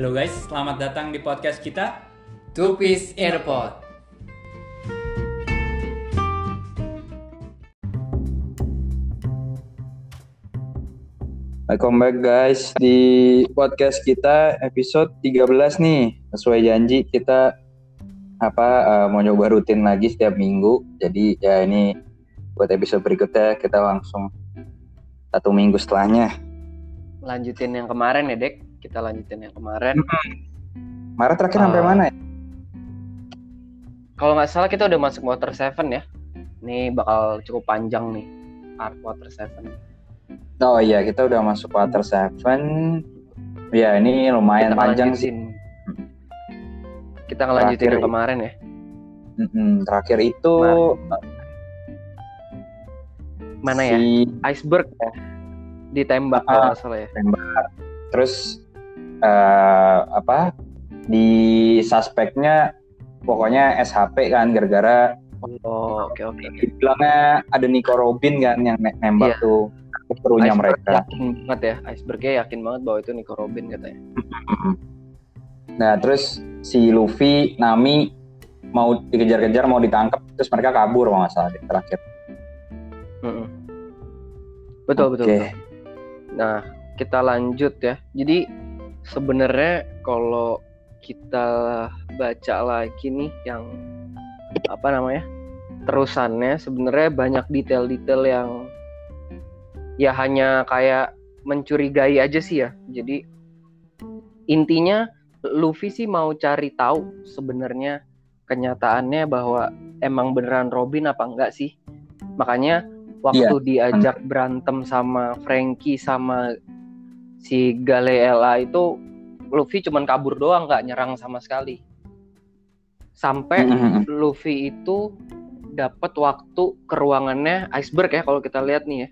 Halo guys, selamat datang di podcast kita. Two Piece Airpod. Welcome back guys di podcast kita episode 13 nih. Sesuai janji kita apa uh, mau nyoba rutin lagi setiap minggu. Jadi ya ini buat episode berikutnya kita langsung satu minggu setelahnya. Lanjutin yang kemarin ya, Dek. Kita lanjutin yang kemarin. Maret terakhir sampai Uh, mana ya? Kalau nggak salah kita udah masuk Water Seven ya. Ini bakal cukup panjang nih. Art Water Seven. Oh iya, kita udah masuk quarter seven. Ya, ini lumayan Kita panjang sih. Kita ngelanjutin Terakhir yang kemarin ya. Terakhir itu Mana ya? si Iceberg ya. Ditembak Ah. kalau salah ya. tembak. Terus eh apa? Di suspeknya pokoknya SHP kan gara-gara Oh, oke oke. dibilangnya ada Nico Robin kan yang ne- nembak Iya. tuh Iceberg mereka. yakin banget ya. Icebergnya yakin banget bahwa itu Nico Robin katanya. Nah, terus si Luffy, Nami mau dikejar-kejar, mau ditangkap, terus mereka kabur kalau nggak salah terakhir. Mm-mm. Betul betul. Oke. betul. Nah, kita lanjut ya. Jadi sebenarnya kalau kita baca lagi nih yang apa namanya? terusannya sebenarnya banyak detail-detail yang ya hanya kayak mencurigai aja sih ya. Jadi intinya Luffy sih mau cari tahu sebenarnya kenyataannya bahwa emang beneran Robin apa enggak sih. Makanya waktu diajak berantem sama Frankie sama si Galeela itu Luffy cuman kabur doang nggak nyerang sama sekali. Sampai Mm-mm. Luffy itu dapat waktu ke ruangannya iceberg ya kalau kita lihat nih ya.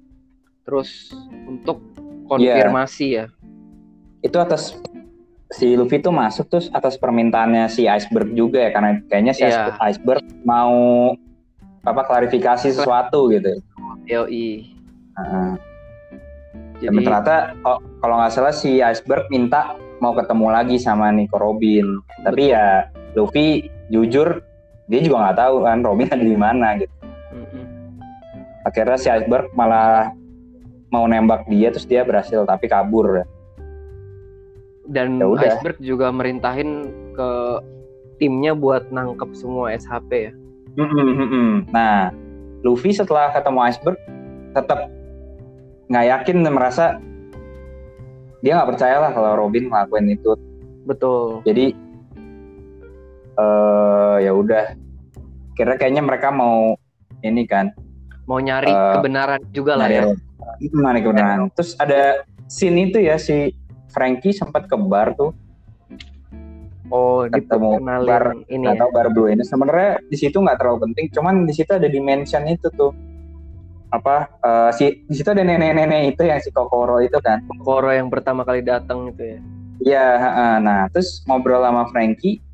Terus untuk konfirmasi ya. Itu atas si Luffy tuh masuk terus atas permintaannya si Iceberg juga ya karena kayaknya si Iya. Iceberg mau apa klarifikasi sesuatu gitu. Yoi. Heeh. Dan Jadi ternyata kalau- kalau nggak salah si Iceberg minta mau ketemu lagi sama Nico Robin. Tapi Betul. ya Luffy jujur dia juga nggak tahu kan Robin ada di mana gitu. Akhirnya si Iceberg malah mau nembak dia terus dia berhasil tapi kabur. dan Ya udah. iceberg juga merintahin ke timnya buat nangkep semua SHP ya. Nah, Luffy setelah ketemu Iceberg tetap nggak yakin dan merasa dia nggak percaya lah kalau Robin ngelakuin itu. Betul. Jadi eh ya udah. Kira kayaknya mereka mau ini kan Mau nyari Eh, kebenaran juga lah ya. nyari gimana kebenaran. Terus ada scene itu ya si Frankie sempat ke bar tuh Oh, ketemu bar ini nggak ya. bar blue ini sebenarnya di situ nggak terlalu penting cuman di situ ada dimension itu tuh apa eh, si di situ ada nenek-nenek itu yang si Kokoro itu kan Koro yang pertama kali datang itu ya. iya nah terus ngobrol sama Frankie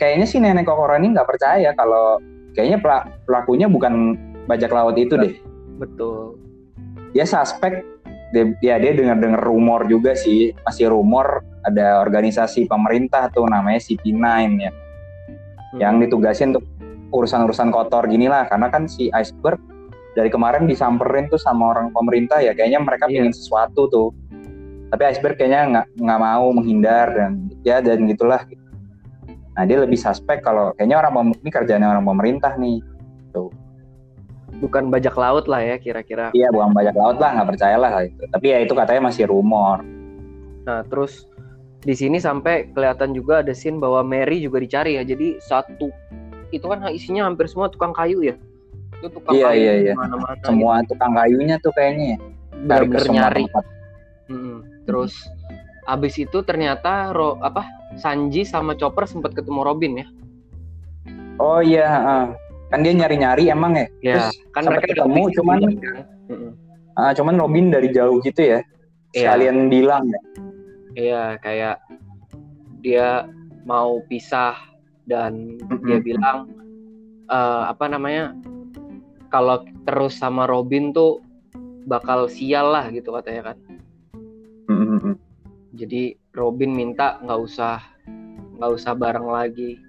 kayaknya si nenek Kokoro ini nggak percaya kalau kayaknya pela- pelakunya bukan bajak laut itu deh Betul. dia suspek dia, ya dia dengar dengar rumor juga sih masih rumor ada organisasi pemerintah tuh namanya CP9 ya yang Hmm. ditugasin untuk urusan-urusan kotor gini lah karena kan si iceberg dari kemarin disamperin tuh sama orang pemerintah ya kayaknya mereka Iya. pingin sesuatu tuh tapi iceberg kayaknya nggak nggak mau menghindar dan ya dan gitulah nah dia lebih suspek kalau kayaknya orang ini kerjaan orang pemerintah nih bukan bajak laut lah ya kira-kira. iya buang bajak laut lah nggak percaya lah itu tapi ya itu katanya masih rumor Nah, terus di sini sampai kelihatan juga ada scene bahwa Mary juga dicari ya. Jadi satu itu kan isinya hampir semua tukang kayu ya. Itu tukang Iya, kayu iya, iya. mana-mana. semua tukang kayunya tuh kayaknya ya. gitu. Bener-bener semua nyari. Mm-mm. Terus abis itu ternyata Ro, apa Sanji sama Chopper sempat ketemu Robin ya. oh iya heeh. kan dia nyari-nyari emang ya Ya, Terus kan mereka ketemu, cuman- kan. Ah, cuman Robin dari jauh gitu ya Iya. sekalian bilang ya Iya, kayak dia mau pisah dan Mm-mm. dia bilang eh, apa namanya? Kalau terus sama Robin tuh bakal sial lah gitu katanya kan. Jadi Robin minta nggak usah nggak usah bareng lagi.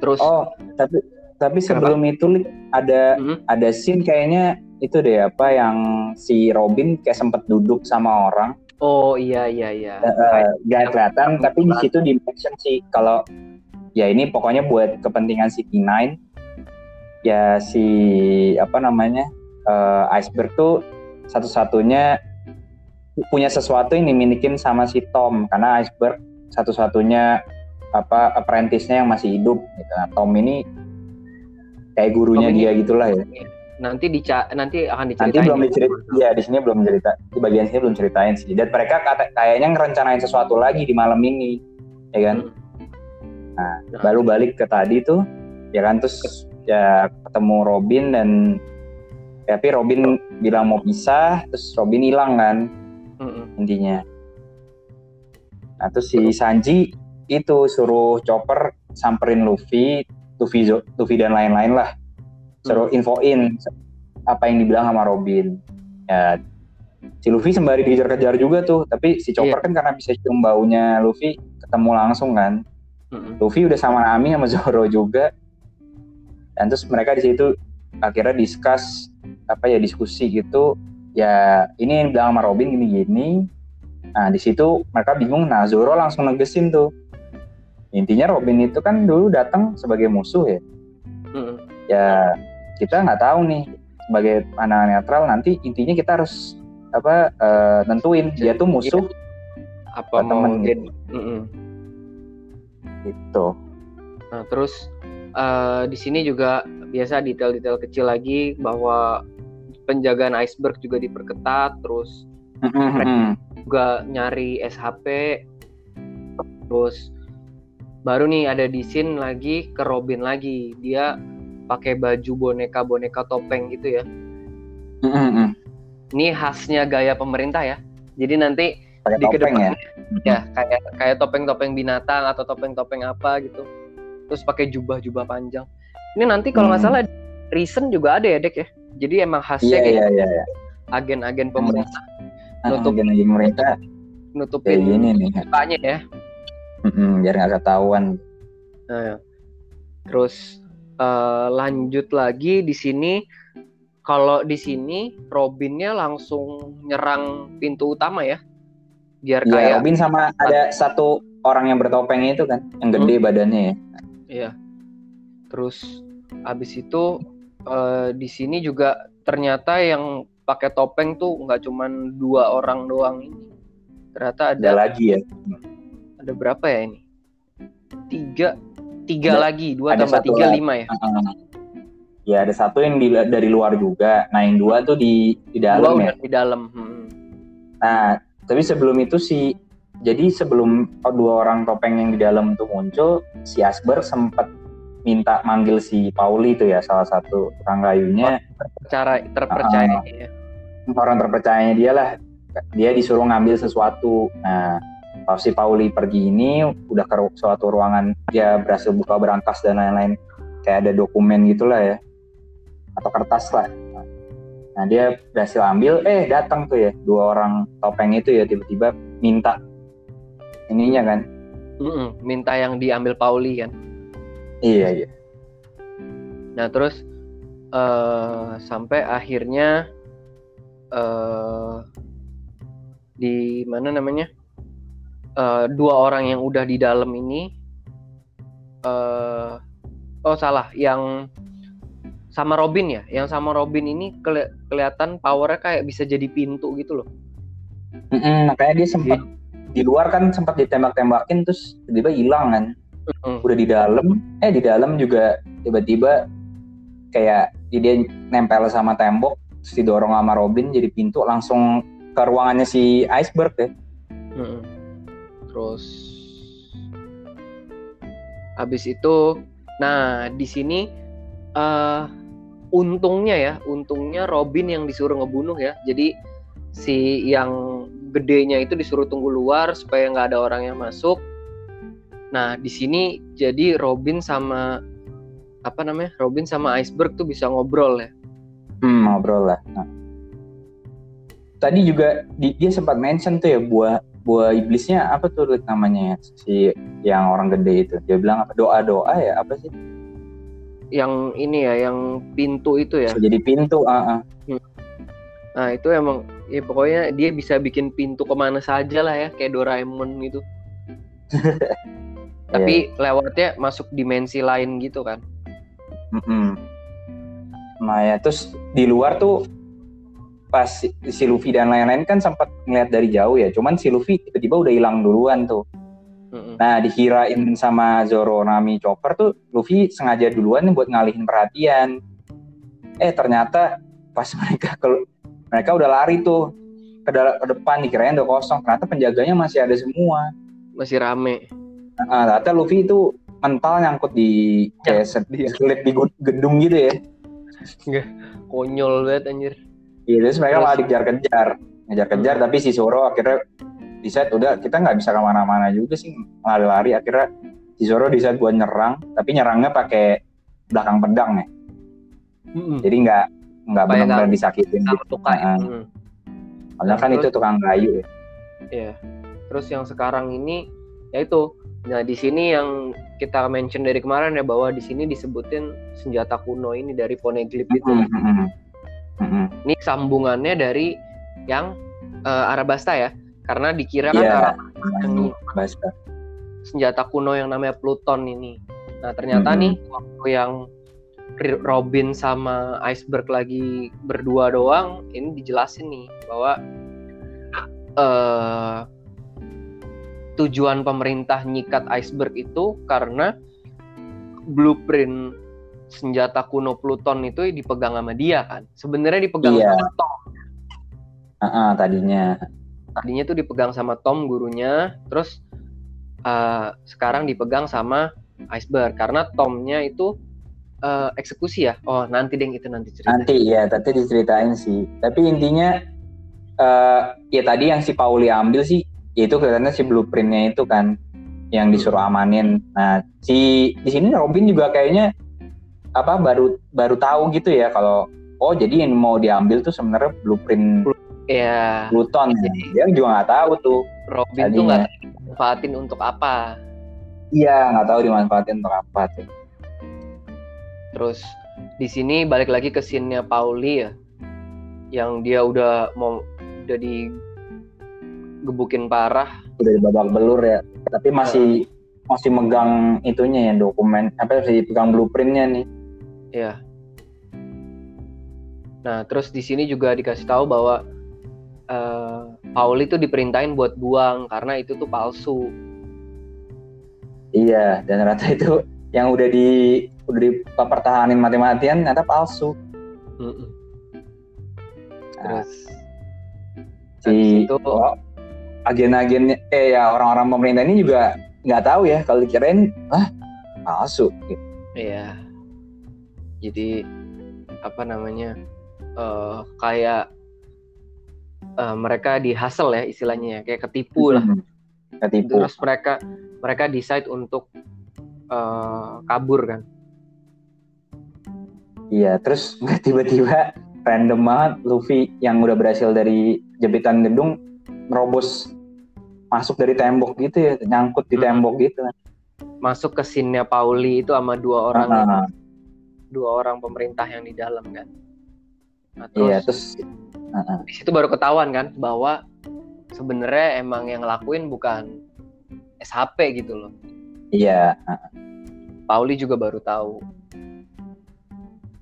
Terus Oh, tapi tapi sebelum itu Lik, ada Mhm. ada scene kayaknya itu deh apa yang si Robin kayak sempet duduk sama orang oh iya iya iya. eh, gak Yang- kelihatan tapi di situ di mention sih kalau ya ini pokoknya buat kepentingan si P9 ya si apa namanya eh, iceberg tuh satu-satunya punya sesuatu yang dimilikin sama si Tom karena iceberg satu-satunya apa apprentice-nya yang masih hidup gitu. Nah, Tom ini kayak gurunya Tom ini- dia gitulah ya. nanti dica nanti akan Nanti diceritain. belum diceritain, iya di sini belum cerita, di bagian sini belum ceritain sih. Dan mereka kata, kayaknya ngerencanain sesuatu lagi di malam ini, ya kan? Hmm. Nah, baru balik ke tadi tuh, ya kan terus ya ketemu Robin dan tapi Robin bilang mau pisah, terus Robin hilang kan Mm-mm. intinya. Nah terus si Sanji itu suruh Chopper samperin Luffy, Luffy, Luffy dan lain-lain lah, suruh infoin apa yang dibilang sama Robin. Ya si Luffy sembari dikejar-kejar juga tuh, tapi si Chopper kan karena bisa cium baunya Luffy ketemu langsung kan. Luffy udah sama Nami sama Zoro juga. Dan terus mereka di situ akhirnya discuss apa ya diskusi gitu. Ya ini yang bilang sama Robin gini-gini. Nah di situ mereka bingung. Nah Zoro langsung negesin tuh. Intinya Robin itu kan dulu datang sebagai musuh ya. Mm-mm. Ya kita nggak tahu nih sebagai anak netral nanti intinya kita harus apa eh, nentuin dia tuh musuh Apa mau temen. jadi? Mm-mm. gitu. Nah, terus eh, di sini juga biasa detail-detail kecil lagi bahwa penjagaan iceberg juga diperketat, terus juga nyari SHP, terus baru nih ada di scene lagi ke Robin lagi, dia pakai baju boneka-boneka topeng gitu ya. Ini khasnya gaya pemerintah ya. Jadi nanti Pakai di topeng ya. ya kayak kayak topeng-topeng binatang atau topeng-topeng apa gitu terus pakai jubah-jubah panjang ini nanti kalau nggak Hmm. salah reason juga ada ya dek ya jadi emang khasnya Iya kayak iya iya. iya. agen-agen pemerintah Nutup Nutup- pemerintah kayak nutupin gini nih. mukanya ya Mm-mm, biar nggak ketahuan. Nah, terus eh, lanjut lagi di sini kalau di sini Robinnya langsung nyerang pintu utama ya biar Iya, kayak Robin sama ada satu orang yang bertopeng itu kan, yang gede badannya ya. Iya. Terus abis itu eh, di sini juga ternyata yang pakai topeng tuh nggak cuman dua orang doang ini. Ternyata Ada ada lagi ya. ada berapa ya ini? Tiga tiga Ada- lagi dua ada tambah tiga lagi. lima ya. Heeh. Ya ada satu yang di- dari luar juga. Nah yang dua tuh di di Dua dalam ya. udah di dalam. Hmm. Nah tapi sebelum itu si jadi sebelum dua orang topeng yang di dalam tuh muncul, si Asber sempat minta manggil si Pauli itu ya salah satu tukang kayunya. Cara terpercaya ya. orang terpercayanya dia lah. Dia disuruh ngambil sesuatu. Nah pas si Pauli pergi ini udah ke suatu ruangan dia berhasil buka berangkas dan lain-lain. Kayak ada dokumen gitulah ya. Atau kertas lah. Nah dia berhasil ambil. Eh datang tuh ya dua orang topeng itu ya tiba-tiba minta ininya kan? Mm-mm, Minta yang diambil Pauli kan. iya iya. Nah terus eh sampai akhirnya eh di mana namanya? Eh dua orang yang udah di dalam ini eh oh salah yang sama Robin ya? Yang sama Robin ini keli- kelihatan powernya kayak bisa jadi pintu gitu loh. Mm-mm, makanya dia sempat di luar kan sempat ditembak-tembakin terus tiba-tiba hilang kan Mm-mm. udah di dalam eh di dalam juga tiba-tiba kayak dia nempel sama tembok terus didorong sama Robin jadi pintu langsung ke ruangannya si iceberg ya Mm-mm. Terus habis itu, nah di sini eh untungnya ya, untungnya Robin yang disuruh ngebunuh ya. Jadi si yang gedenya itu disuruh tunggu luar supaya nggak ada orang yang masuk. Nah di sini jadi Robin sama apa namanya? Robin sama Iceberg tuh bisa ngobrol ya. hmm, ngobrol lah Nah. tadi juga di- dia sempat mention tuh ya buat buah iblisnya apa tuh namanya si yang orang gede itu dia bilang apa doa doa ya apa sih Yang ini ya, yang pintu itu ya. Bisa jadi pintu ah ah. Nah itu emang ya pokoknya dia bisa bikin pintu ke mana saja lah ya kayak Doraemon gitu. Tapi lewatnya masuk dimensi lain gitu kan. Mm-mm. Nah ya terus di luar tuh pas si, si Luffy dan lain-lain kan sempat ngeliat dari jauh ya. Cuman si Luffy tiba-tiba udah hilang duluan tuh. Nah dikirain sama Zoro, Nami, Chopper tuh Luffy sengaja duluan buat ngalihin perhatian. Eh ternyata pas mereka ke, mereka udah lari tuh ke, ke depan dikirain udah kosong. Ternyata penjaganya masih ada semua. Masih rame. Nah, ternyata Luffy itu mental nyangkut di kayak set- Dia. selip di gedung gitu ya. Konyol banget anjir. Iya, terus mereka malah dikejar-kejar, ngejar-kejar, tapi si Zoro akhirnya decide udah kita nggak bisa ke mana-mana juga sih lari-lari akhirnya si Zoro decide buat nyerang, tapi nyerangnya pakai belakang pedang ya, jadi nggak nggak benar-benar disakitin gitu. Nah, Hmm. Padahal kan Terus- itu tukang kayu ya. Iya. Terus yang sekarang ini ya itu. Nah, di sini yang kita mention dari kemarin ya bahwa di sini disebutin senjata kuno ini dari Poneglyph itu. Mm, mm, mm. Mm, mm. Ini sambungannya dari yang eh, Arabasta ya. Karena dikira kan Iya. Arabasta senjata kuno yang namanya Pluton ini. Nah, ternyata Mhm. nih waktu yang Robin sama Iceberg lagi berdua doang, ini dijelasin nih bahwa eh tujuan pemerintah nyikat Iceberg itu karena blueprint senjata kuno Pluton itu dipegang sama dia kan. Sebenarnya dipegang Iya. sama Tom. Ah, ah, tadinya. Tadinya tuh dipegang sama Tom gurunya, terus eh, sekarang dipegang sama Iceberg karena Tomnya itu eh, eksekusi ya. Oh nanti deh itu nanti cerita. Nanti ya, nanti diceritain sih. Tapi intinya eh ya tadi yang si Pauli ambil sih, ya itu kelihatannya si blueprintnya itu kan yang disuruh amanin. Nah, si di sini Robin juga kayaknya apa baru baru tahu gitu ya kalau oh jadi yang mau diambil tuh sebenarnya blueprint Ya Pluton. Dia juga nggak tahu tuh. Robin tuh nggak manfaatin untuk apa. Iya, nggak tahu dimanfaatin untuk apa tuh. Terus di sini balik lagi ke scene-nya Pauli ya, yang dia udah mau udah digebukin parah. Udah babak belur ya. Tapi masih masih megang itunya ya dokumen apa sih pegang blueprintnya nih. Ya. Nah, terus di sini juga dikasih tahu bahwa eh, Pauli tuh diperintahin buat buang karena itu tuh palsu. Iya, dan ternyata itu yang udah di udah dipertahanin mati-matian ternyata palsu. Mm-mm. Nah, Terus si itu oh, agen-agen eh ya orang-orang pemerintah ini juga nggak tahu ya kalau dikirain ah palsu. Gitu. Iya. Jadi apa namanya? eh kayak eh, mereka di hustle ya istilahnya ya, kayak ketipu lah. Hmm, Ketipu. Terus mereka mereka decide untuk eh, kabur kan. Iya, terus tiba-tiba random banget Luffy yang udah berhasil dari jepitan gedung merobos masuk dari tembok gitu ya, nyangkut di Hmm. tembok gitu. Masuk ke scene-nya Pauli itu sama dua orang Ah, dua orang pemerintah yang di dalam kan. Nah, terus, iya, terus ah, ah. di situ baru ketahuan kan bahwa sebenarnya emang yang ngelakuin bukan SHP gitu loh. Iya, Pauli juga baru tahu.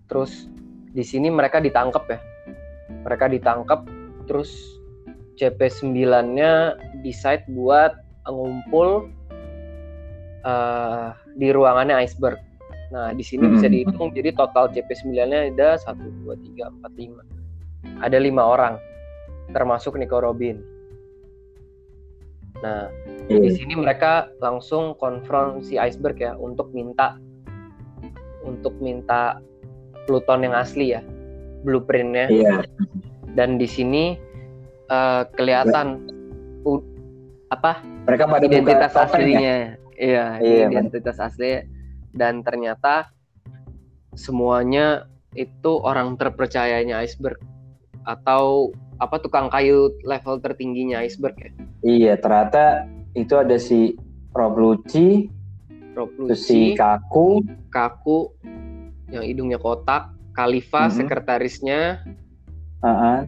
Terus di sini mereka ditangkap ya. Mereka ditangkap terus CP9-nya decide buat ngumpul eh, di ruangannya iceberg. Nah, di sini bisa Mhm. dihitung jadi total CP9-nya ada 1 2 3 4 5. Ada lima orang termasuk Nico Robin. Nah, di iya. sini mereka langsung konfront si iceberg ya untuk minta untuk minta Pluton yang asli ya blueprintnya Iya. dan di sini eh, kelihatan u- apa Mereka pada identitas ya. aslinya iya Iya, identitas asli dan ternyata semuanya itu orang terpercayanya iceberg atau apa tukang kayu level tertingginya iceberg ya Iya, ternyata itu ada si Rob Lucci, Rob terus si Lucci, Kaku, Kaku yang hidungnya kotak, Khalifa Mhm. sekretarisnya heeh,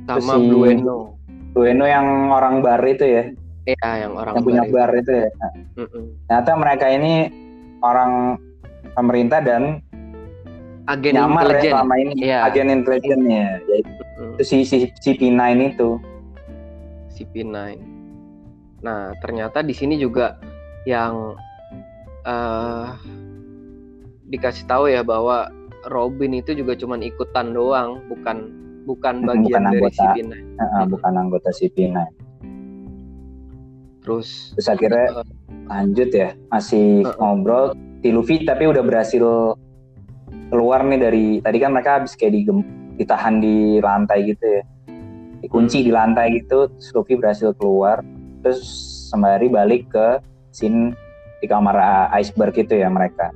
Terus sama si- Blueno. Bueno yang orang bar itu ya, Ya, yang orang yang punya baru. bar itu ya. Mm-mm. Ternyata mereka ini orang pemerintah dan Agen nyamar ya intelijen. selama ini Iya. agen intelijennya, yaitu Mm, si si si P9 itu. CP9. Nah, ternyata di sini juga yang eh dikasih tahu ya bahwa Robin itu juga cuman ikutan doang, bukan bukan Mm, bagian bukan dari anggota. CP9. Heeh, bukan anggota si P9. Terus Terus akhirnya eh, lanjut ya, masih Heeh. ngobrol. Si Luffy tapi udah berhasil keluar nih dari tadi kan mereka habis kayak digem, ditahan di lantai gitu ya, dikunci di lantai gitu. Terus berhasil keluar, terus sembari balik ke scene di kamar uh, iceberg itu ya mereka.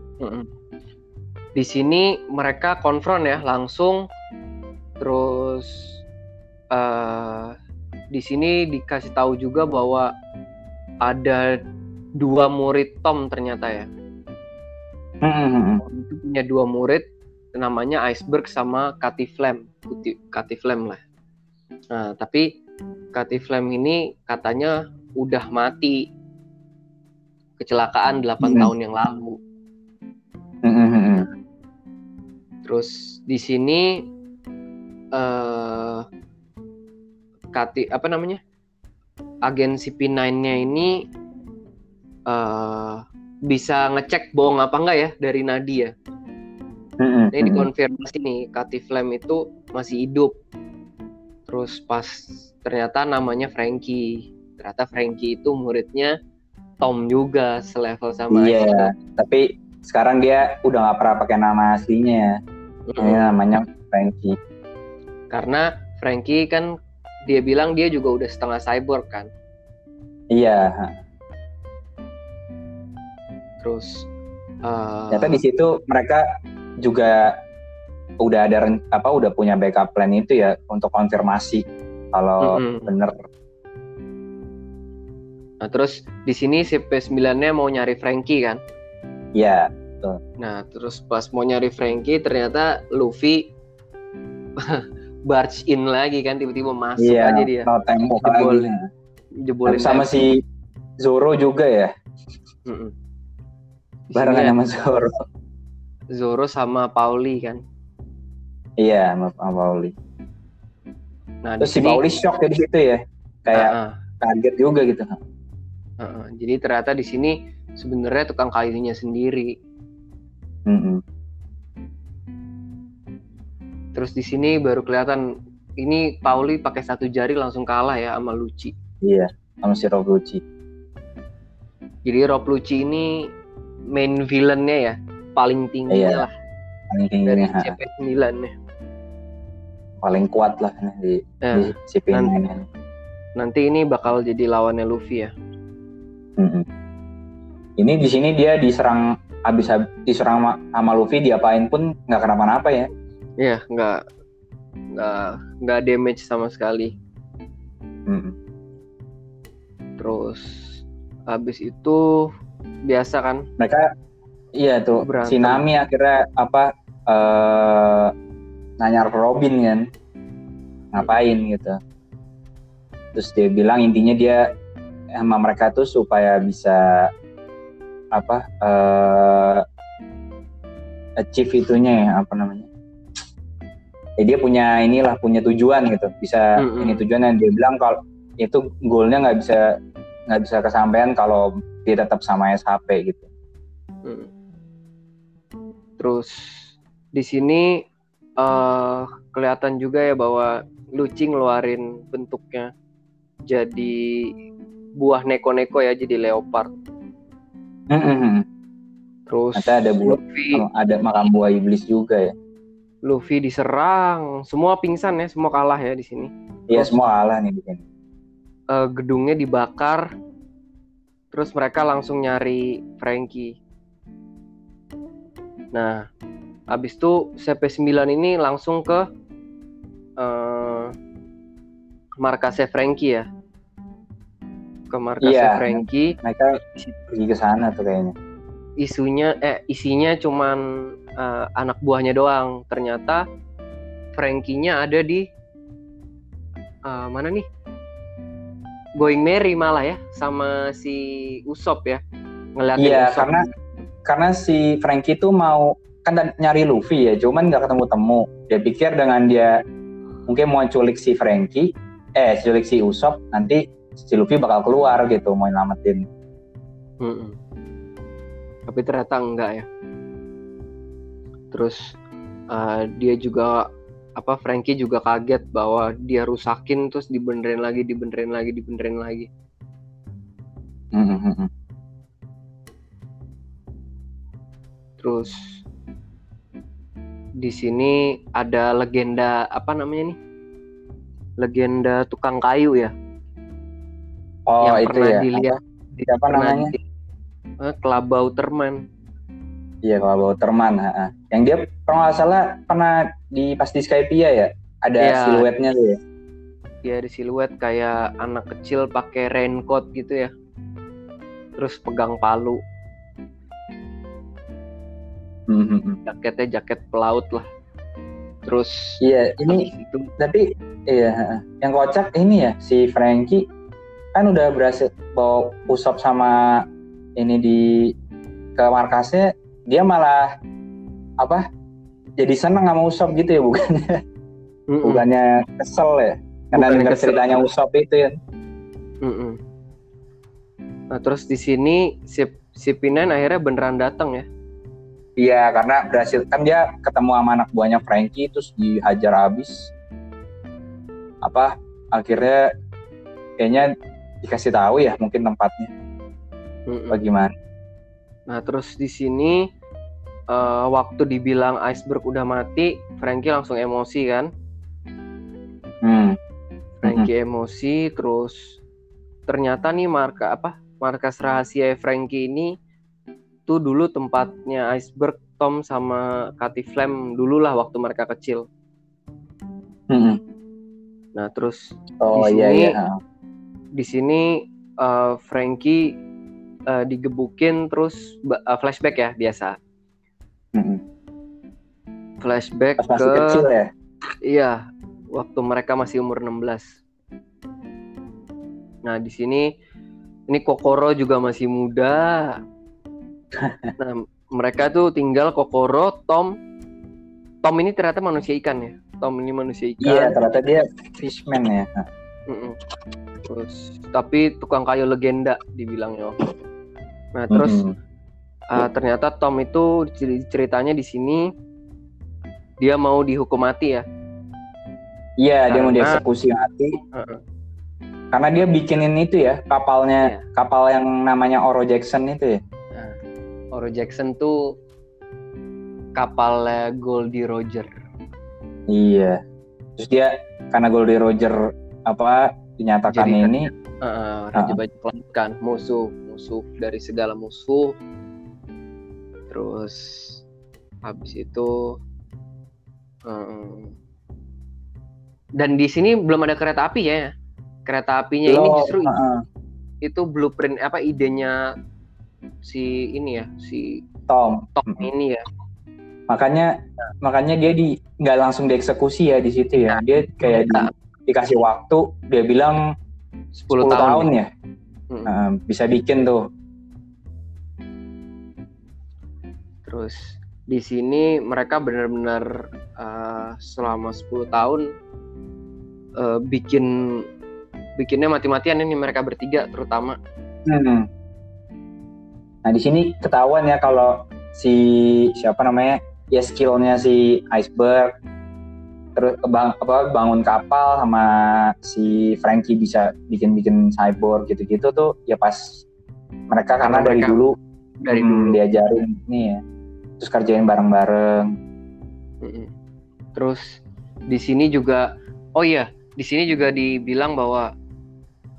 Di sini mereka konfront ya langsung, terus eh di sini dikasih tahu juga bahwa ada dua murid Tom ternyata ya. Hmm, itu punya dua murid, namanya Iceberg sama Katiflem, Kuti- Katiflem lah. Nah tapi Katiflem ini katanya udah mati kecelakaan 8 Hmm. tahun yang lalu. hmm, Terus di sini eh Kati apa namanya? Agen CP9-nya ini eh bisa ngecek bohong apa enggak ya dari Nadia. hmm, Ini dikonfirmasi nih Kati Flame itu masih hidup. Terus pas ternyata namanya Frankie. Ternyata Frankie itu muridnya Tom juga selevel sama Iya, Iceberg. tapi sekarang dia udah nggak pernah pakai nama aslinya ya. Ini namanya Frankie. Karena Frankie kan dia bilang dia juga udah setengah cyborg kan. Iya, Terus eh, ternyata di situ mereka juga udah ada apa udah punya backup plan itu ya untuk konfirmasi kalau Mm-mm. bener Nah, terus di sini si P9-nya mau nyari Frankie kan. ya Nah, terus pas mau nyari Frankie ternyata Luffy barge in lagi kan tiba-tiba masuk iya aja dia. no tembok Jebolin. lagi Jebolin sama si Zoro juga ya Mm-mm. Di barengan sini sama Zoro Zoro sama Pauli kan. iya sama sama Pauli Nah, terus di si sini Pauli shock ya di situ ya kayak Ah, ah, kaget juga gitu ah, ah. Jadi ternyata di sini sebenarnya tukang kayunya sendiri. Mm-mm. Terus di sini baru kelihatan ini Pauli pakai satu jari langsung kalah ya sama Lucci. iya sama si Rob Lucci Jadi Rob Lucci ini main villainnya ya, paling tinggi Iya. lah paling tinggi dari ha, CP9 nya. paling kuat lah nih di, Ya, di si P9 nanti- ini. nanti ini bakal jadi lawannya Luffy ya. Mm-mm. Ini di sini dia diserang habis hab- diserang sama, sama Luffy diapain pun nggak kenapa-napa ya. Iya, nggak nggak nggak damage sama sekali. Mm-mm. Terus habis itu biasa kan Mereka iya tuh Berantem. si Nami akhirnya apa eh nanya Robin kan ngapain gitu. Terus dia bilang intinya dia sama mereka tuh supaya bisa apa eh achieve itunya ya apa namanya ya dia punya inilah punya tujuan gitu bisa Mm-mm. ini tujuan yang dia bilang kalau itu goalnya nggak bisa nggak bisa kesampaian kalau dia tetap sama SHP gitu Hmm. Terus di sini eh kelihatan juga ya bahwa Lucci ngeluarin bentuknya jadi buah neko-neko ya jadi leopard. Mm-mm. Terus Ternyata ada buah- Luffy, ada makam buah iblis juga ya Luffy diserang, semua pingsan ya, semua kalah ya di sini. Iya semua kalah nih di sini Eh, gedungnya dibakar, terus mereka langsung nyari Frankie. Nah, habis itu CP9 ini langsung ke eh markasnya Frankie ya. ke markasnya Iya. Frankie Mereka pergi ke sana tuh kayaknya. isunya eh isinya cuman eh, anak buahnya doang ternyata Frankie-nya ada di eh, mana nih Going Merry malah ya sama si Usop ya ngeliatin Iya, Usopp. karena karena si Frankie tuh mau kan nyari Luffy ya, cuman nggak ketemu temu. Dia pikir dengan dia mungkin mau culik si Frankie, eh culik si Usopp, nanti si Luffy bakal keluar gitu mau nyelamatin. Mm-mm. Tapi ternyata enggak ya. Terus uh, dia juga apa Frankie juga kaget bahwa dia rusakin terus dibenerin lagi, dibenerin lagi, dibenerin lagi. Hmm, hmm, hmm, hmm. Terus di sini ada legenda apa namanya nih? Legenda tukang kayu ya, Oh yang itu pernah ya. dilihat Siapa pernah namanya? di eh, Kelabau Terman. Iya kalau Terman. ha, ha. Yang dia kalau nggak salah pernah di pas di Skypia ya, ada Iya. siluetnya tuh ya. dia ada siluet kayak anak kecil pakai raincoat gitu ya terus pegang palu Hmm, hmm, hmm. jaketnya jaket pelaut lah terus Iya ini itu tapi iya yang kocak ini ya si Frankie kan udah berhasil bawa Usopp sama ini di ke markasnya dia malah apa jadi seneng sama Usopp gitu ya bukan Mm-mm, bukannya kesel ya? Karena Bukannya dengar ceritanya Usopp itu ya? Mm-mm. nah terus di sini si si Pinen akhirnya beneran datang ya? Iya karena berhasil. Kan dia ketemu sama anak buahnya Frankie terus dihajar habis. Apa akhirnya kayaknya dikasih tahu ya mungkin tempatnya. Mm-mm. bagaimana nah terus di sini eh, waktu dibilang iceberg udah mati Frankie langsung emosi kan hmm. Frankie emosi terus ternyata nih marka apa markas rahasia Frankie ini tuh dulu tempatnya Iceberg Tom sama Katy Flame dulu lah waktu mereka kecil Hmm. nah terus oh Di iya sini- iya ha. di sini eh, Frankie eh, digebukin terus eh, flashback ya biasa Hmm. flashback pas ke kecil ya Iya, waktu mereka masih umur 16. Nah, di sini ini Kokoro juga masih muda. Nah, mereka tuh tinggal Kokoro, Tom. Tom ini ternyata manusia ikan ya. Tom ini manusia iya ikan. ternyata dia fishman ya Ha. Mm-mm. Terus tapi tukang kayu legenda dibilangnya. Nah, terus Hmm. uh, ternyata Tom itu cer- ceritanya di sini dia mau dihukum mati ya. iya dia mau dieksekusi mati Heeh. karena dia bikinin itu ya kapalnya Iya. kapal yang namanya Oro Jackson itu ya Nah, Oro Jackson tuh kapalnya Goldie Roger. iya terus dia karena Goldie Roger apa dinyatakan Jadi- ini Heeh, Raja. Bajak Laut kan musuh, musuh dari segala musuh. Terus habis itu em, dan di sini belum ada kereta api ya. Kereta apinya ini Loh, justru ha-ha. itu blueprint apa idenya si ini ya, si Tom Tom ini ya. makanya makanya dia di nggak langsung dieksekusi ya di situ ya dia kayak di- Nggak. dikasih waktu dia bilang 10, 10 tahun, tahun ya Hmm. Nah, bisa bikin tuh Terus di sini mereka benar-benar uh, selama 10 tahun uh, bikin bikinnya mati-matian ini mereka bertiga terutama. Hmm. Nah di sini ketahuan ya kalau si siapa namanya ya skillnya si iceberg terus bang, apa bangun kapal sama si Frankie bisa bikin-bikin cyborg gitu-gitu tuh ya pas mereka karena, Karena dari mereka dulu Dari hmm, dulu. diajarin nih ya terus kerjain bareng-bareng. Terus di sini juga oh iya, di sini juga dibilang bahwa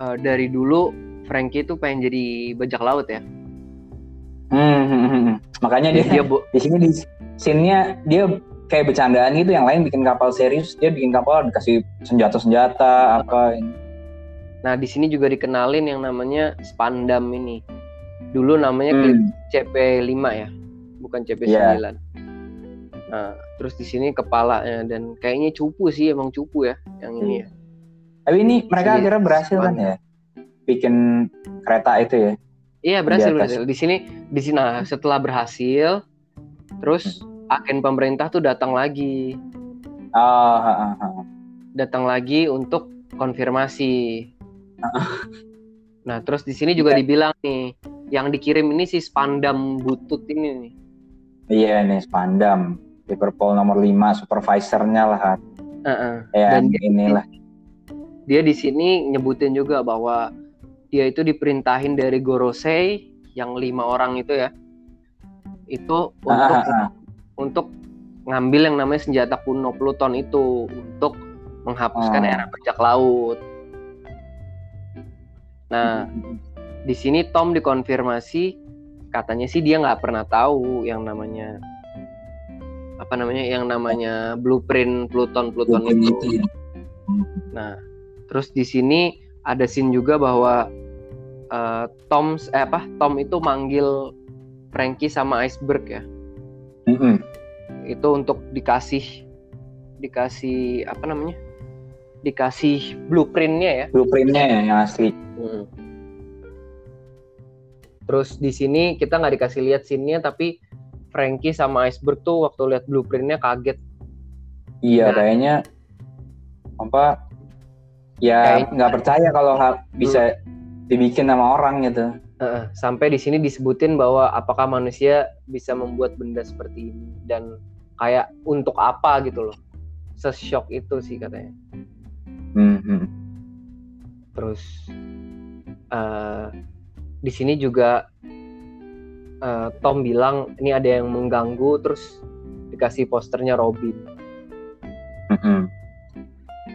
uh, dari dulu Frankie itu pengen jadi bajak laut ya. Hmm, hmm, hmm, makanya dia, Dia, di sini di scene-nya dia kayak bercandaan gitu yang lain bikin kapal serius dia bikin kapal dikasih senjata-senjata apa ini Nah, di sini juga dikenalin yang namanya spandam ini. Dulu namanya Hmm. CP5 ya, bukan CP9. Nah, terus di sini kepalanya dan kayaknya cupu sih, emang cupu ya yang ini ya. Tapi ini mereka Iya, akhirnya berhasil kan Spandam. ya? Bikin kereta itu ya. Iya, berhasil Di berhasil. Di sini di sini nah, setelah berhasil terus agen pemerintah tuh datang lagi. Oh, ha, ha, ha. Datang lagi untuk konfirmasi. Nah, terus di sini juga dibilang nih, yang dikirim ini si spandam butut ini nih. Iya nih Spandam. Liverpool nomor 5 supervisornya lah. kan. Heeh. Ya Dan dia- inilah. dia di sini nyebutin juga bahwa dia itu diperintahin dari Gorosei yang lima orang itu ya itu untuk Ah, ah, ah. Untuk ngambil yang namanya senjata kuno Pluton itu untuk menghapuskan Oh. era bajak laut. Nah, di sini Tom dikonfirmasi katanya sih dia nggak pernah tahu yang namanya apa namanya yang namanya blueprint Pluton Pluton Blueprint itu. itu ya. Nah, terus di sini ada scene juga bahwa eh, Tom eh apa Tom itu manggil Frankie sama Iceberg ya. Mm-mm. Itu untuk dikasih dikasih apa namanya? Dikasih blueprintnya ya. Blueprintnya ya yang asli. Hmm. Terus di sini kita nggak dikasih lihat scene-nya tapi Frankie sama Iceberg tuh waktu lihat blueprintnya kaget. Iya Nah. kayaknya apa ya nggak percaya kalau bisa dibikin sama orang gitu. Sampai di sini disebutin bahwa apakah manusia bisa membuat benda seperti ini dan kayak untuk apa gitu loh. Seshock itu sih katanya. Mhm. Terus eh, di sini juga eh, Tom bilang ini ada yang mengganggu terus dikasih posternya Robin. Mhm.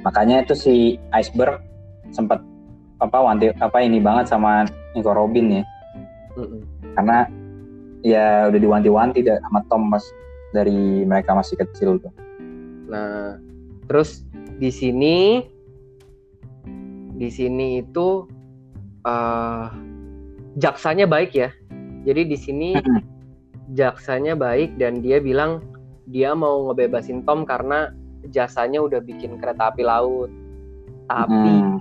Makanya itu si Iceberg sempat apa wanti apa ini banget sama Nico Robin ya Mm-mm. karena ya udah diwanti-wanti sama Tom mas dari mereka masih kecil tuh. Nah, terus di sini di sini itu eh jaksanya baik ya. Jadi di sini jaksanya baik dan dia bilang dia mau ngebebasin Tom karena jasanya udah bikin kereta api laut. Tapi Hmm.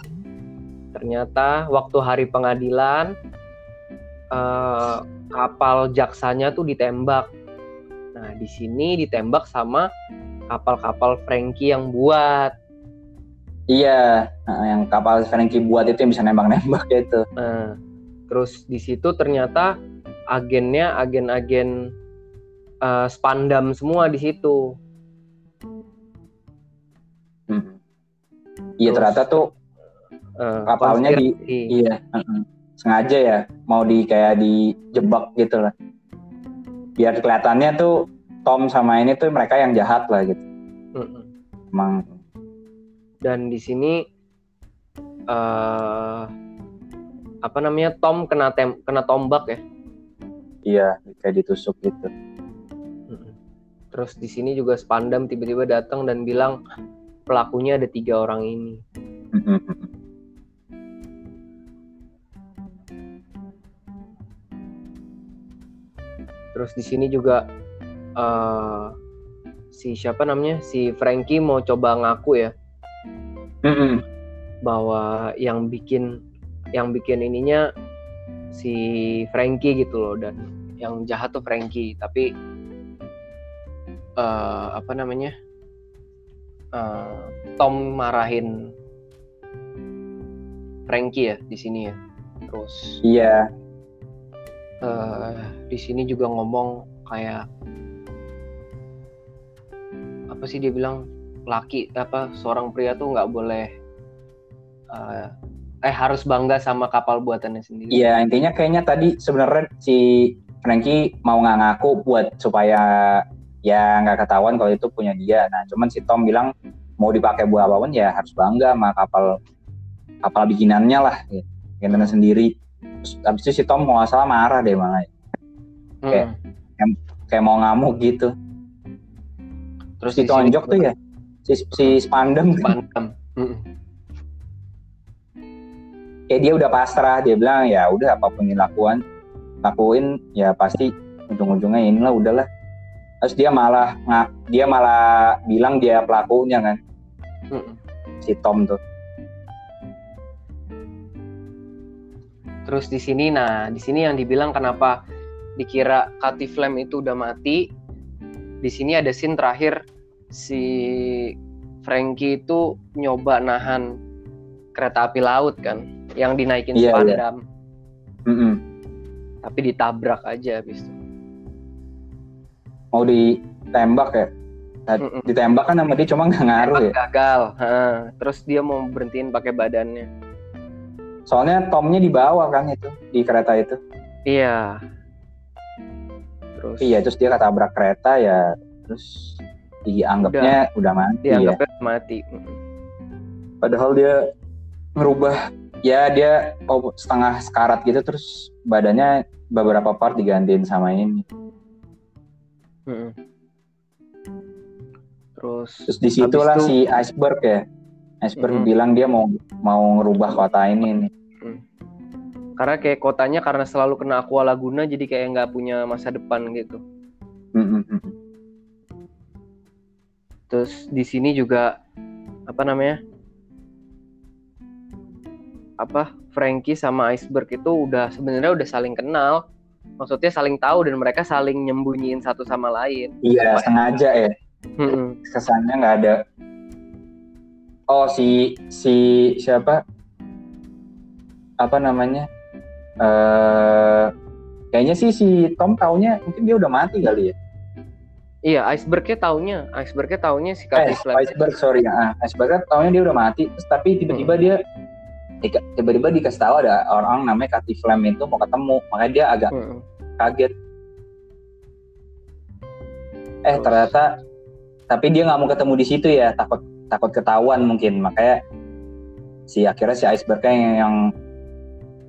Ternyata waktu hari pengadilan eh, kapal jaksanya tuh ditembak. Nah, di sini ditembak sama kapal-kapal Frankie yang buat. Iya, nah, yang kapal Frankie buat itu yang bisa nembak-nembak gitu. Nah, terus di situ ternyata agennya agen-agen eh, spandam semua di situ. Mhm. Iya ternyata tuh Eh, Kapalnya di- iya mhm. sengaja ya mau di kayak dijebak gitu lah. Biar kelihatannya tuh Tom sama ini tuh mereka yang jahat lah gitu. Mm-mm. Emang Dan di sini eh apa namanya Tom kena tem kena tombak ya. iya kayak ditusuk gitu. Terus di sini juga Spandam tiba-tiba datang dan bilang pelakunya ada tiga orang ini. Terus di sini juga eh si siapa namanya? Si Frankie mau coba ngaku ya. Mhm. bahwa yang bikin yang bikin ininya si Frankie gitu loh. Dan yang jahat tuh Frankie. Tapi eh apa namanya? Eh, Tom marahin Frankie ya di sini ya. Terus Iya, eh di sini juga ngomong kayak apa sih dia bilang laki apa seorang pria tuh nggak boleh eh, eh harus bangga sama kapal buatannya sendiri. iya intinya kayaknya tadi sebenarnya si Frankie mau nggak ngaku buat supaya ya nggak ketahuan kalau itu punya dia. Nah, cuman si Tom bilang mau dipakai buat apa pun ya harus bangga sama kapal kapal bikinannya lah, gitu. bikinannya sendiri. Terus abis itu si Tom mau nggak salah marah deh malah, Hmm. kayak- kayak mau ngamuk gitu. Terus ditonjok juga tuh ya si, si Spandam. Spandam. Mm-mm. kayak dia udah pasrah dia bilang ya udah apa pun yang lakukan lakuin ya pasti ujung-ujungnya inilah udahlah terus dia malah nggak dia malah bilang dia pelakunya kan Mm-mm. si Tom tuh Terus di sini, nah di sini yang dibilang kenapa dikira Katy Flame itu udah mati. Di sini ada scene terakhir si Frankie itu nyoba nahan kereta api laut kan, yang dinaikin Iya, spandam, Mm-mm. tapi ditabrak aja habis itu. mau ditembak ya ditembak kan sama dia cuma nggak ngaruh ya Gagal, Heeh. terus dia mau berhentiin pakai badannya. Soalnya Tomnya di bawah kan itu di kereta itu Iya. Terus iya terus dia ketabrak kereta ya terus dianggapnya udah, mati ya dianggapnya mati. Mm-mm. padahal dia ngerubah ya dia oh, setengah sekarat gitu terus badannya beberapa part digantiin sama ini Mm-mm. Terus terus di situlah itu- si iceberg ya iceberg Mm-mm. bilang dia mau mau ngerubah kota ini nih karena kayak kotanya karena selalu kena aqua laguna jadi kayak nggak punya masa depan gitu. Mm-mm. Terus di sini juga apa namanya? Apa Frankie sama Iceberg itu udah sebenarnya udah saling kenal. Maksudnya saling tahu dan mereka saling nyembunyiin satu sama lain. iya sengaja ya Mm-mm. kesannya nggak ada oh si si siapa? Apa namanya? Eh kayaknya sih si Tom taunya mungkin dia udah mati kali ya. Iya, Icebergnya taunya, Icebergnya taunya si eh Katy Flame. iceberg sorry. Ah iceberg kan taunya dia udah mati. Terus tapi tiba-tiba dia dika- tiba-tiba dikasih tahu ada orang namanya Katy Flame itu mau ketemu. Makanya dia agak Mm-mm. kaget. Eh Terus? ternyata tapi dia nggak mau ketemu di situ ya takut takut ketahuan mungkin makanya si akhirnya si icebergnya yang yang,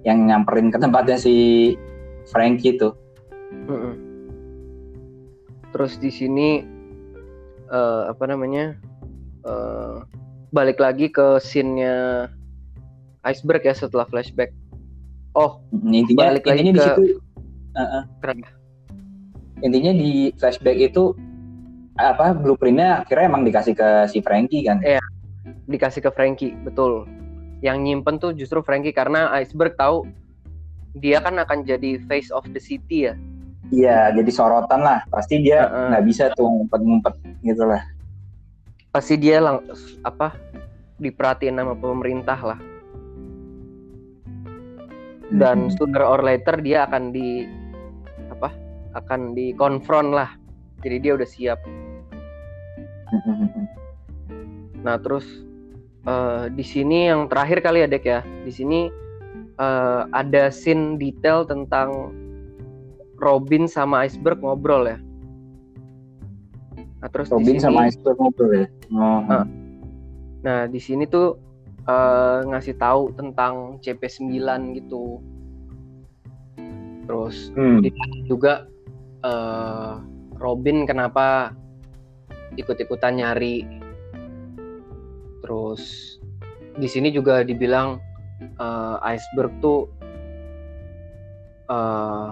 yang nyamperin ke tempatnya si Frankie tuh Mm-mm. Terus di sini eh, apa namanya? eh, balik lagi ke scene-nya iceberg ya setelah flashback. Oh, intinya Balik lagi intinya di ke- situ uh-uh. intinya di flashback itu apa blueprintnya akhirnya emang dikasih ke si Frankie kan Dikasih ke Frankie, betul. Yang nyimpen tuh justru Frankie karena iceberg tahu dia kan akan jadi face of the city ya. iya jadi sorotan lah pasti dia nggak bisa tuh ngumpet-ngumpet gitu lah Pasti dia lang apa diperhatiin sama pemerintah lah. dan Mm-mm. sooner or later dia akan di apa akan dikonfront lah jadi dia udah siap. Nah terus eh, di sini yang terakhir kali ya dek ya di sini eh, ada scene detail tentang Robin sama Iceberg ngobrol ya nah terus Robin di sini, sama Iceberg ngobrol ya oh. Ah. nah di sini tuh eh, ngasih tahu tentang CP9 gitu terus Hmm. juga eh, Robin kenapa ikut-ikutan nyari. Terus di sini juga dibilang eh, iceberg tuh eh,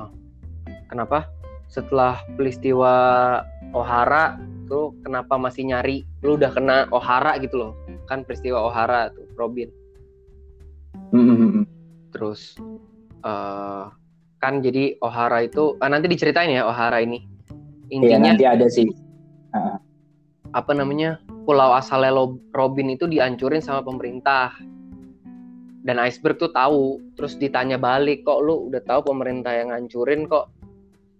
kenapa? Setelah peristiwa Ohara tuh kenapa masih nyari? Lu udah kena Ohara gitu loh. Kan peristiwa Ohara tuh Robin. Mm-mm. terus eh, kan jadi Ohara itu ah, nanti diceritain ya Ohara ini. Iya intinya nanti ada sih apa namanya pulau asalnya Robin itu dihancurin sama pemerintah. Dan Iceberg tuh tahu terus ditanya balik kok lu udah tahu pemerintah yang ngancurin kok?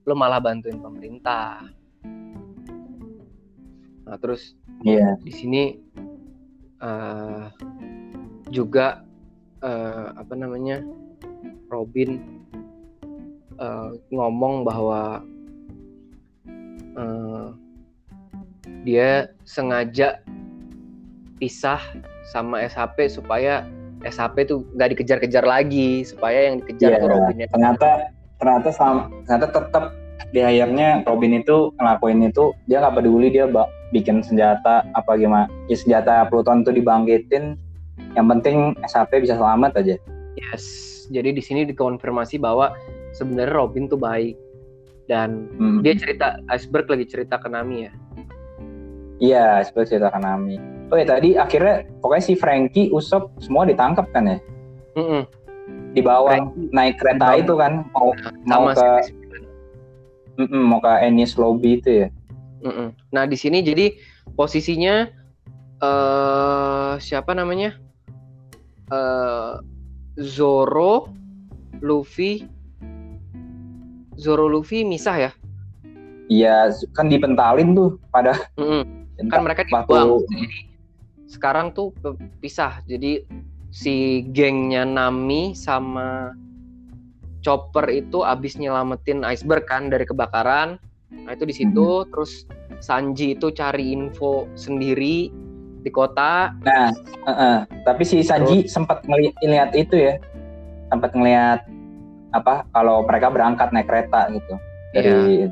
Lu malah bantuin pemerintah. Nah terus Iya. di sini eh, juga eh, apa namanya Robin eh, ngomong bahwa eh, dia sengaja pisah sama SHP supaya SHP tuh nggak dikejar-kejar lagi supaya yang dikejar Iya, tuh Robinnya ternyata ternyata sama ternyata tetap di akhirnya Robin itu ngelakuin itu dia nggak peduli dia ba- bikin senjata apa gimana ya senjata Pluton itu dibangkitin yang penting SHP bisa selamat aja Yes. Jadi di sini dikonfirmasi bahwa sebenarnya Robin tuh baik dan Hmm. dia cerita Iceberg lagi cerita ke Nami ya. Iya, seperti cerita Nami. Oh ya tadi akhirnya pokoknya si Frankie, Usop semua ditangkap kan ya? Mm-mm. Dibawa Frankie naik kereta dibawa. itu kan mau mau Sama ke si mm-mm, mau ke Ennis Lobby itu ya. Mm-mm. Nah di sini jadi posisinya eh siapa namanya? eh Zoro, Luffy, Zoro Luffy misah ya? Iya, kan dipentalin tuh pada Mm-mm. entah Kan mereka dibuang. Jadi sekarang tuh pisah. Jadi si gengnya Nami sama Chopper itu abis nyelamatin iceberg kan dari kebakaran. Nah itu di situ terus Sanji itu cari info sendiri di kota. Nah, heeh. tapi si Sanji sempat ngelihat itu ya, sempat ngelihat apa kalau mereka berangkat naik kereta gitu dari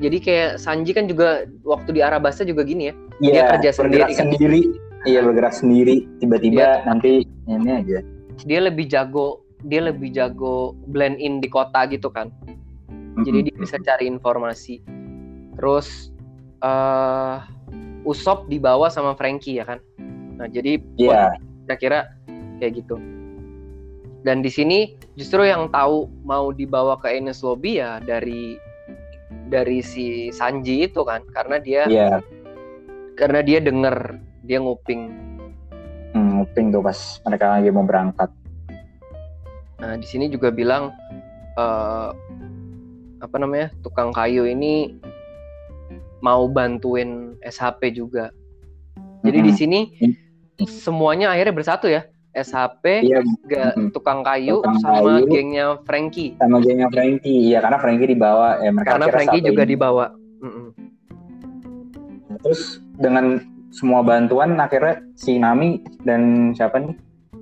Jadi kayak Sanji kan juga waktu di Arabasta juga gini ya. Iya, dia kerja bergerak sendiri kan. sendiri. Iya bergerak sendiri. Tiba-tiba Dia- nanti ini aja. Dia lebih jago dia lebih jago blend in di kota gitu kan. Jadi dia bisa cari informasi. Terus eh Usop dibawa sama Frankie ya kan. Nah, jadi Iya. kira-kira kayak gitu. Dan di sini justru yang tahu mau dibawa ke Ines Lobby ya dari dari si Sanji itu kan karena dia Iya. karena dia denger dia nguping. Hmm, nguping tuh pas mereka lagi mau berangkat. Nah, di sini juga bilang eh apa namanya? tukang kayu ini mau bantuin SHP juga. Jadi di Mm-mm. sini Hmm. semuanya akhirnya bersatu ya. SHP, Iya, ga- tukang kayu Tukang sama kayu. gengnya Frankie. sama gengnya Frankie. Iya, karena Frankie dibawa. Ya, mereka Karena Frankie juga ini. dibawa. Mm-mm. Terus dengan semua bantuan akhirnya si Nami dan siapa nih?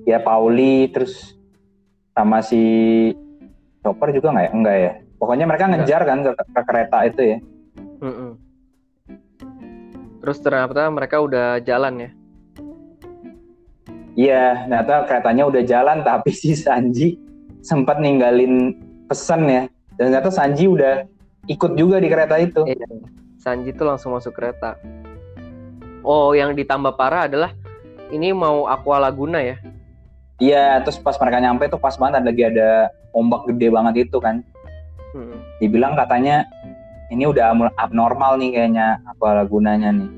Ya Pauli terus sama si Chopper juga nggak ya? Enggak ya. Pokoknya mereka ngejar kan ke, ke kereta itu ya. Mm-mm. Terus ternyata mereka udah jalan ya. Iya, ternyata keretanya udah jalan tapi si Sanji sempat ninggalin pesan ya. Dan ternyata Sanji udah ikut juga di kereta itu. Iya. Sanji tuh langsung masuk kereta. Oh, yang ditambah parah adalah ini mau Aqua Laguna ya. Iya, terus pas mereka nyampe tuh pas banget lagi ada ombak gede banget itu kan. Mm. Dibilang katanya ini udah abnormal nih kayaknya apa lagunanya nih.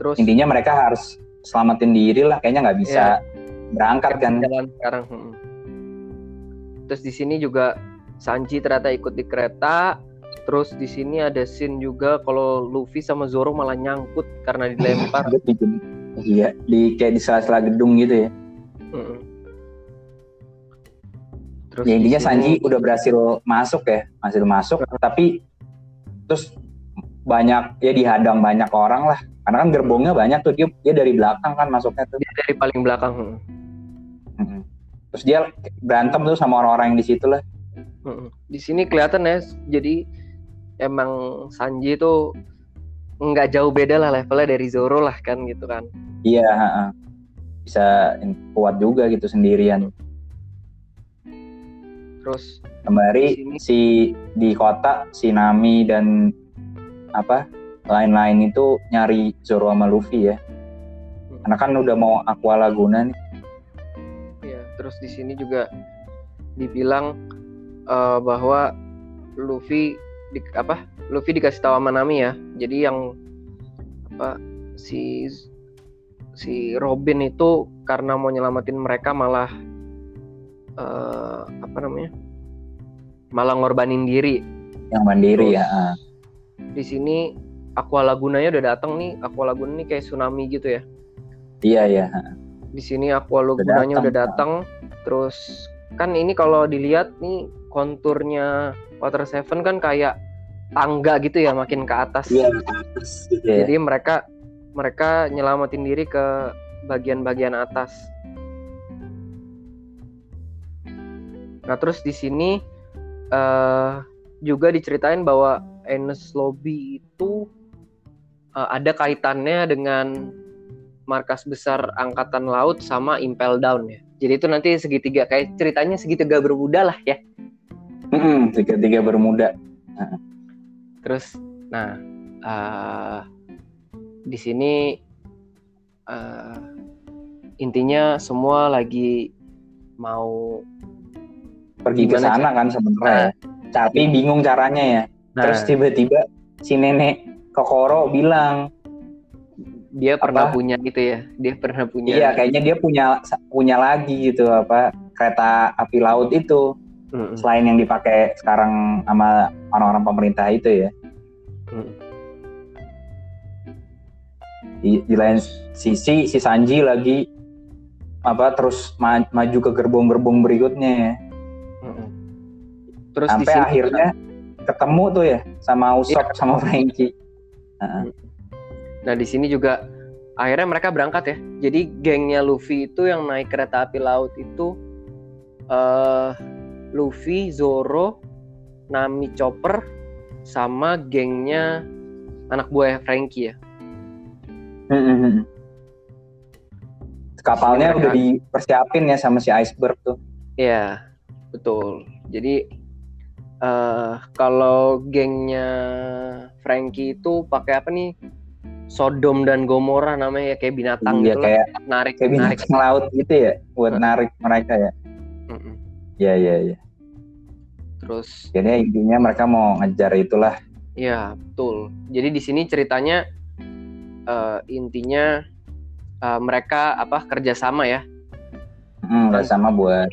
Terus Intinya mereka harus selamatin diri lah, kayaknya nggak bisa berangkat kan. jalan sekarang. mm. Terus di sini juga Sanji ternyata ikut di kereta. Terus di sini ada scene juga kalau Luffy sama Zoro malah nyangkut karena dilempar. Iya, di kayak di sela-sela gedung gitu ya. Mm-mm. Terus ya intinya Sanji udah berhasil masuk ya, hasil masuk, tapi terus banyak ya dihadang banyak orang lah. Karena kan gerbongnya banyak tuh dia dia dari belakang kan masuknya tuh. dia dari paling belakang. mm. Mm-mm. Terus dia berantem tuh sama orang-orang yang di situ lah. Mm-mm. Di sini kelihatan ya, jadi emang Sanji itu nggak jauh beda lah levelnya dari Zoro lah kan gitu kan. Iya, bisa kuat juga gitu sendirian. Terus Kembali sini. si di kota si Nami dan apa lain-lain itu nyari Zoro sama Luffy ya. Karena kan udah mau Aqua Laguna nih. ya, terus di sini juga dibilang eh, bahwa Luffy di, apa? Luffy dikasih tahu sama Nami ya. Jadi yang apa si si Robin itu karena mau nyelamatin mereka malah eh, apa namanya? malah ngorbanin diri yang mandiri Terus. ya. di sini Aqua Lagunanya udah datang nih. Aqua Laguna ini kayak tsunami gitu ya. Iya iya. Di sini Aqua Lagunanya udah datang. Terus kan ini kalau dilihat nih konturnya Water Seven kan kayak tangga gitu ya makin ke atas. Iya. Iya. Jadi mereka mereka nyelamatin diri ke bagian-bagian atas. Nah terus di sini eh juga diceritain bahwa Enes Lobby itu eh, ada kaitannya dengan markas besar angkatan laut sama Impel Down ya. Jadi itu nanti segitiga kayak ceritanya segitiga bermuda lah ya. Mm-mm, tiga-tiga bermuda. Terus, nah eh, di sini eh, intinya semua lagi mau Pergi ke sana kan sebenarnya. ya. Tapi bingung caranya ya. Nah, Terus tiba-tiba si nenek Kokoro bilang, dia pernah apa? punya gitu ya. Dia pernah punya. iya kayaknya dia punya punya lagi gitu apa kereta api laut itu Mm-mm. selain yang dipakai sekarang sama orang-orang pemerintah itu ya. Mm. Di, di lain sisi si Sanji lagi apa terus ma- maju ke gerbong-gerbong berikutnya ya. Mm-mm. Terus di sampai akhirnya ketemu tuh ya sama Usop sama Frankie. Heeh. Nah di sini juga akhirnya mereka berangkat ya. Jadi gengnya Luffy itu yang naik kereta api laut itu eh Luffy, Zoro, Nami Chopper, sama gengnya anak buah Frankie ya. Kapalnya Mereka- udah dipersiapin ya sama si Iceberg tuh. Iya betul. Jadi eh kalau gengnya Frankie itu pakai apa nih? Sodom dan Gomora namanya ya kayak binatang Iya gitu kayak lah. Narik, kayak narik. laut gitu ya buat Heeh. narik mereka ya. Mm-mm. Iya iya iya. Terus Jadi intinya mereka mau ngejar itulah. Iya, betul. Jadi di sini ceritanya eh, intinya eh, mereka apa kerjasama ya, Hmm, nggak sama buat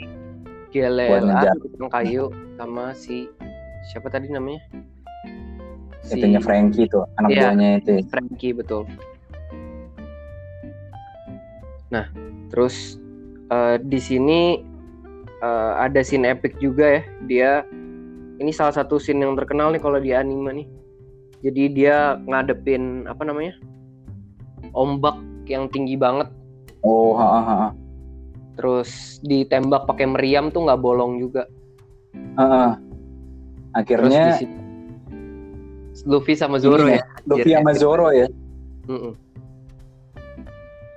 GLLA, ngejar. tukang kayu sama si siapa tadi namanya? Si itunya Frankie tuh anak Iya. buahnya itu. ya. Frankie betul. Nah, terus eh, di sini eh, ada scene epic juga ya. Dia ini salah satu scene yang terkenal nih kalau di anime nih. Jadi dia ngadepin apa namanya? Ombak yang tinggi banget Oh, ha, ha, ha. terus ditembak pakai meriam tuh nggak bolong juga. Ha, ha. Akhirnya Luffy sama Zoro ya. Luffy sama Zoro ya. Mm-mm.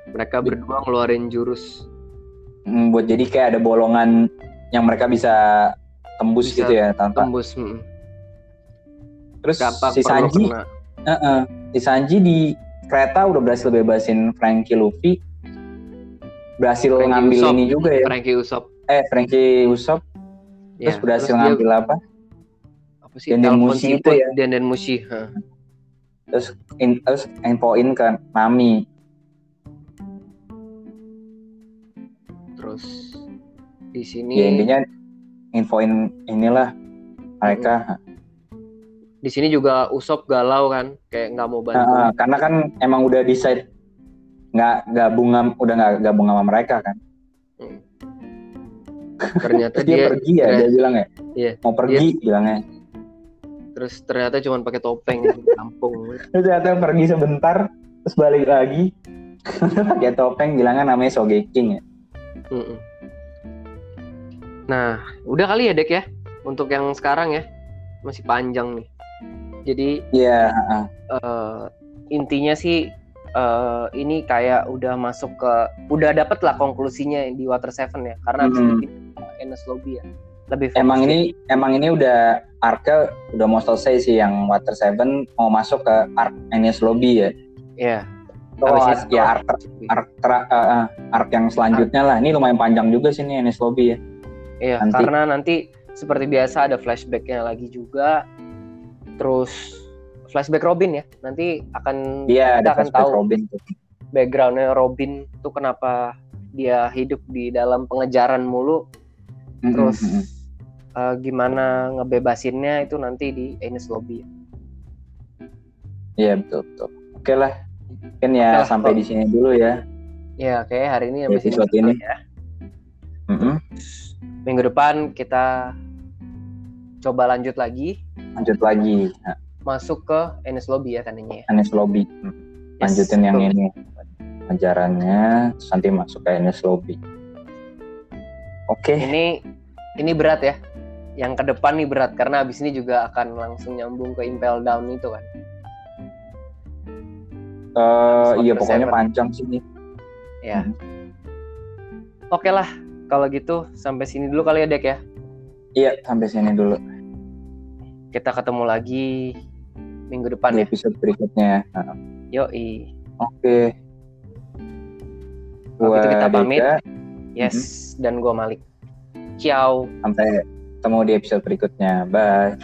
Mereka berdua ngeluarin jurus. Hmm, buat jadi kayak ada bolongan yang mereka bisa tembus Bisa gitu ya tanpa. Tembus. mm. Terus Gampang si Sanji. Heeh. si Sanji di kereta udah berhasil bebasin Frankie Luffy. Berhasil Frankie ngambil Usopp. ini juga ya. Frankie Usopp. Eh Frankie Usopp terus Ya, berhasil terus dia- ngambil apa? Apa sih? Denden siput, itu ya. Denden Mushi. ha. Terus in, terus infoin ke Nami. Terus di sini Ya intinya infoin inilah mereka. di sini juga Usopp galau kan, kayak nggak mau bantu. Heeh, karena kan emang udah decide nggak gabung udah nggak gabung sama mereka kan. Ternyata Terus dia, dia, pergi ya dia bilang ya. Iya. Mau pergi bilangnya. Terus ternyata cuma pakai topeng di kampung. Terus ternyata pergi sebentar terus balik lagi. Pakai topeng bilangnya namanya Sogeking ya. Mm-mm. Nah, udah kali ya Dek ya untuk yang sekarang ya masih panjang nih. Jadi Iya, heeh. eh, intinya sih eh, ini kayak udah masuk ke udah dapet lah konklusinya di Water Seven ya karena abis Hmm. Enes Lobby ya lebih fokus emang ini emang ini udah arc udah mau selesai sih yang Water Seven mau masuk ke arc Enies Lobby ya. ya Oh, Habis itu- ya arc, arc, eh, eh, arc yang selanjutnya lah. Ini lumayan panjang juga sih nih Enies Lobby ya. Iya, nanti. karena nanti seperti biasa ada flashbacknya lagi juga. Terus flashback Robin ya. Nanti akan Iya, kita ada akan tahu Robin backgroundnya Robin tuh kenapa dia hidup di dalam pengejaran mulu. Terus mm-mm. Eh, gimana ngebebasinnya itu nanti di Ines Lobby. Iya betul betul. Oke lah. Mungkin ya Oke lah, sampai di sini dulu ya. Ya, kayak hari ini sampai episode ini. ya. Mm-mm. Minggu depan kita coba lanjut lagi Lanjut lagi. Masuk ke Ines Lobby ya tadinya ya. Lobby. Mm. Yes, Lanjutin yang betul. ini. Ajarannya terus nanti masuk ke Enies Lobby. Oke. Ini ini berat ya. Yang ke depan nih berat karena abis ini juga akan langsung nyambung ke Impel Down itu kan. Eh, iya pokoknya Seven. panjang sih nih. Ya. Hmm. Oke lah, kalau gitu sampai sini dulu kali ya Dek ya. Iya, sampai sini dulu Kita ketemu lagi minggu depan di ya. episode berikutnya. Nah, Yoi. Oke. Kalau gitu kita pamit. Deka, Yes, dan gua Malik. Ciao. sampai ketemu di episode berikutnya. Bye.